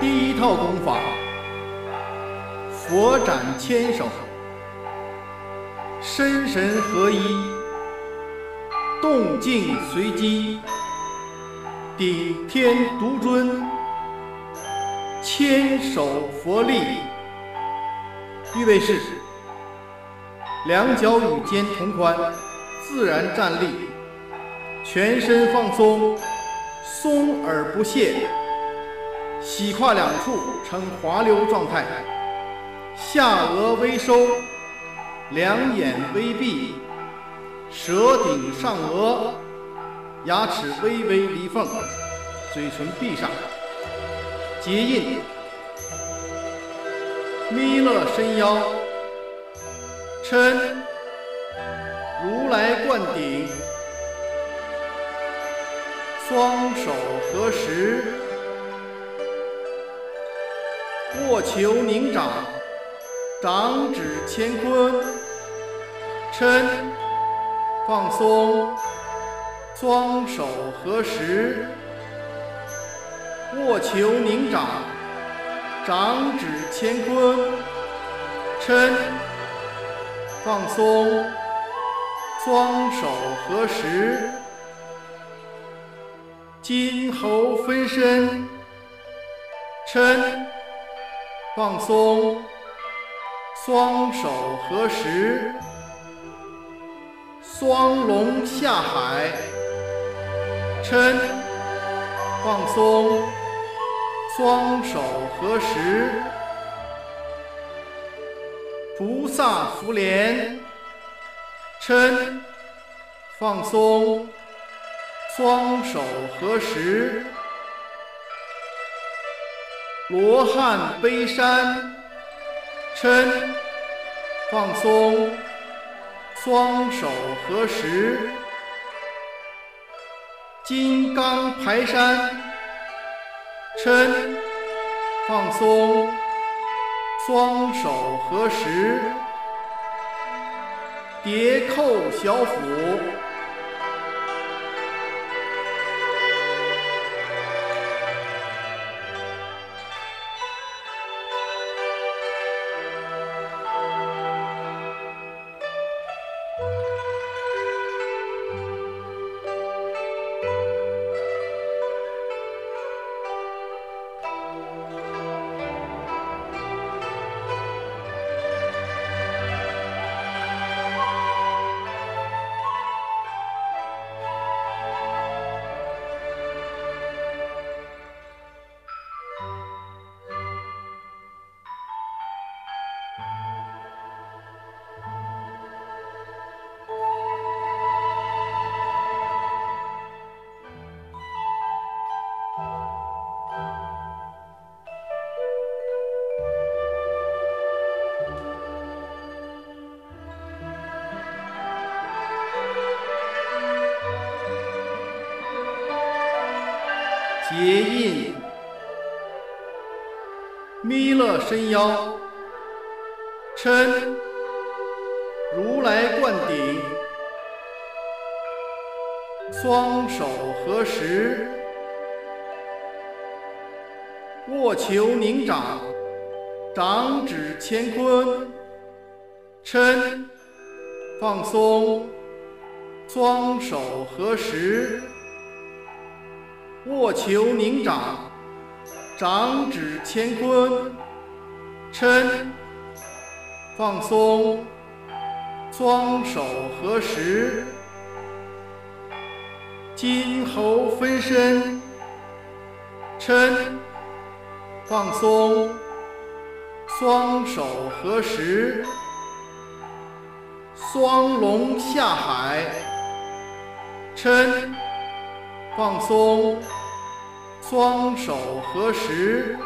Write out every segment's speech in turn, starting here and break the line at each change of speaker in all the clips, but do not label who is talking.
第一套功法，佛展千手，身神合一，动静随机，顶天独尊，千手佛力。预备式，两脚与肩同宽，自然站立，全身放松，松而不懈。洗胯两处呈滑溜状态，下颚微收，两眼微闭，舌顶上颚，牙齿微微离缝，嘴唇闭上，结印。弥勒伸腰，嗔，如来灌顶，双手合十。握球凝掌，掌指乾坤，抻，放松，双手合十。握球凝掌，掌指乾坤，抻，放松，双手合十。金猴分身，抻。放松，双手合十，双龙下海，抻，放松，双手合十，菩萨福莲，嗔，放松，双手合十。罗汉背山，嗔，放松，双手合十。金刚排山，嗔，放松，双手合十。叠扣小腹。结印，弥勒伸腰，嗔，如来灌顶，双手合十，握球凝掌，掌指乾坤，嗔，放松，双手合十。握球凝掌，掌指乾坤，抻，放松，双手合十。金猴分身，抻，放松，双手合十。双龙下海，抻，放松。双手合十，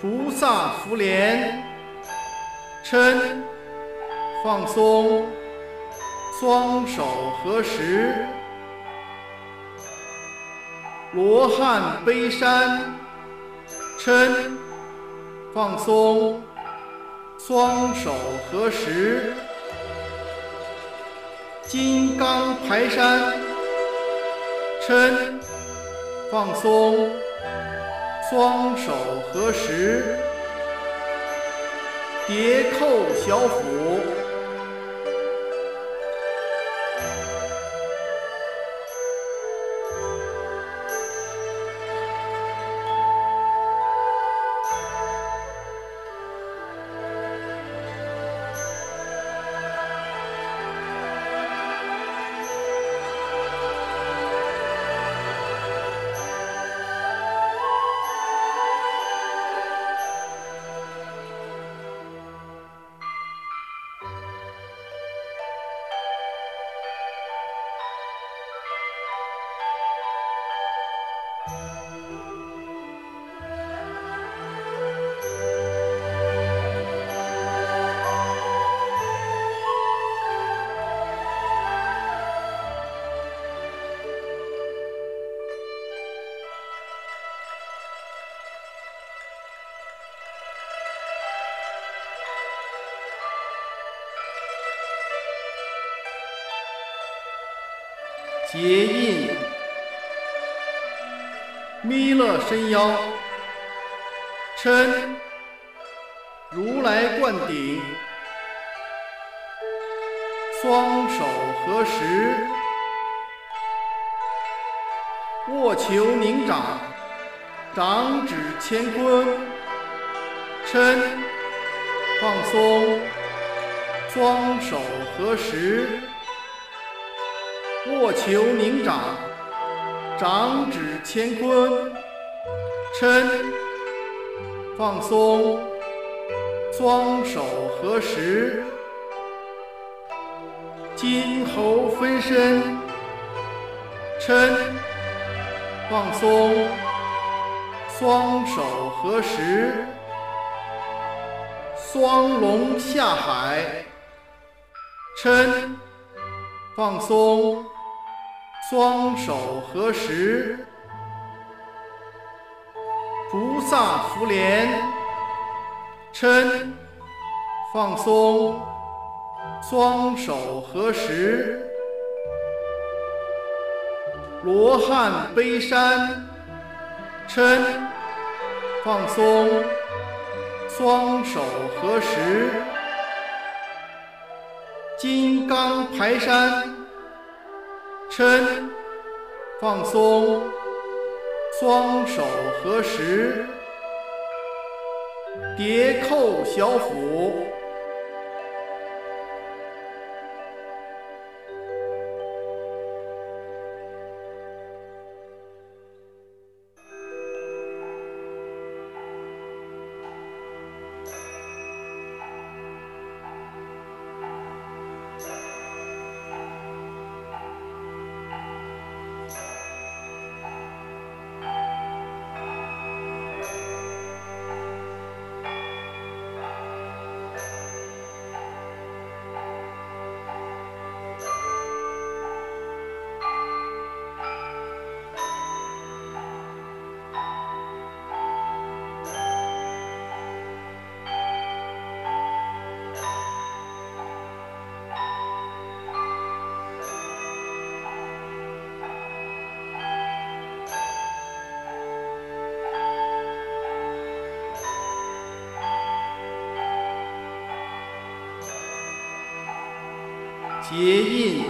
菩萨福莲，嗔，放松，双手合十，罗汉背山，嗔，放松，双手合十，金刚排山。伸，放松，双手合十，叠扣小腹。结印，弥勒伸腰，嗔，如来灌顶，双手合十，握球凝掌，掌指乾坤，嗔，放松，双手合十。握球凝掌，掌指乾坤，抻，放松，双手合十，金猴分身，抻，放松，双手合十，双龙下海，抻，放松。双手合十，菩萨福莲，嗔，放松，双手合十，罗汉背山，嗔，放松，双手合十，金刚排山。伸，放松，双手合十，叠扣小腹。结印。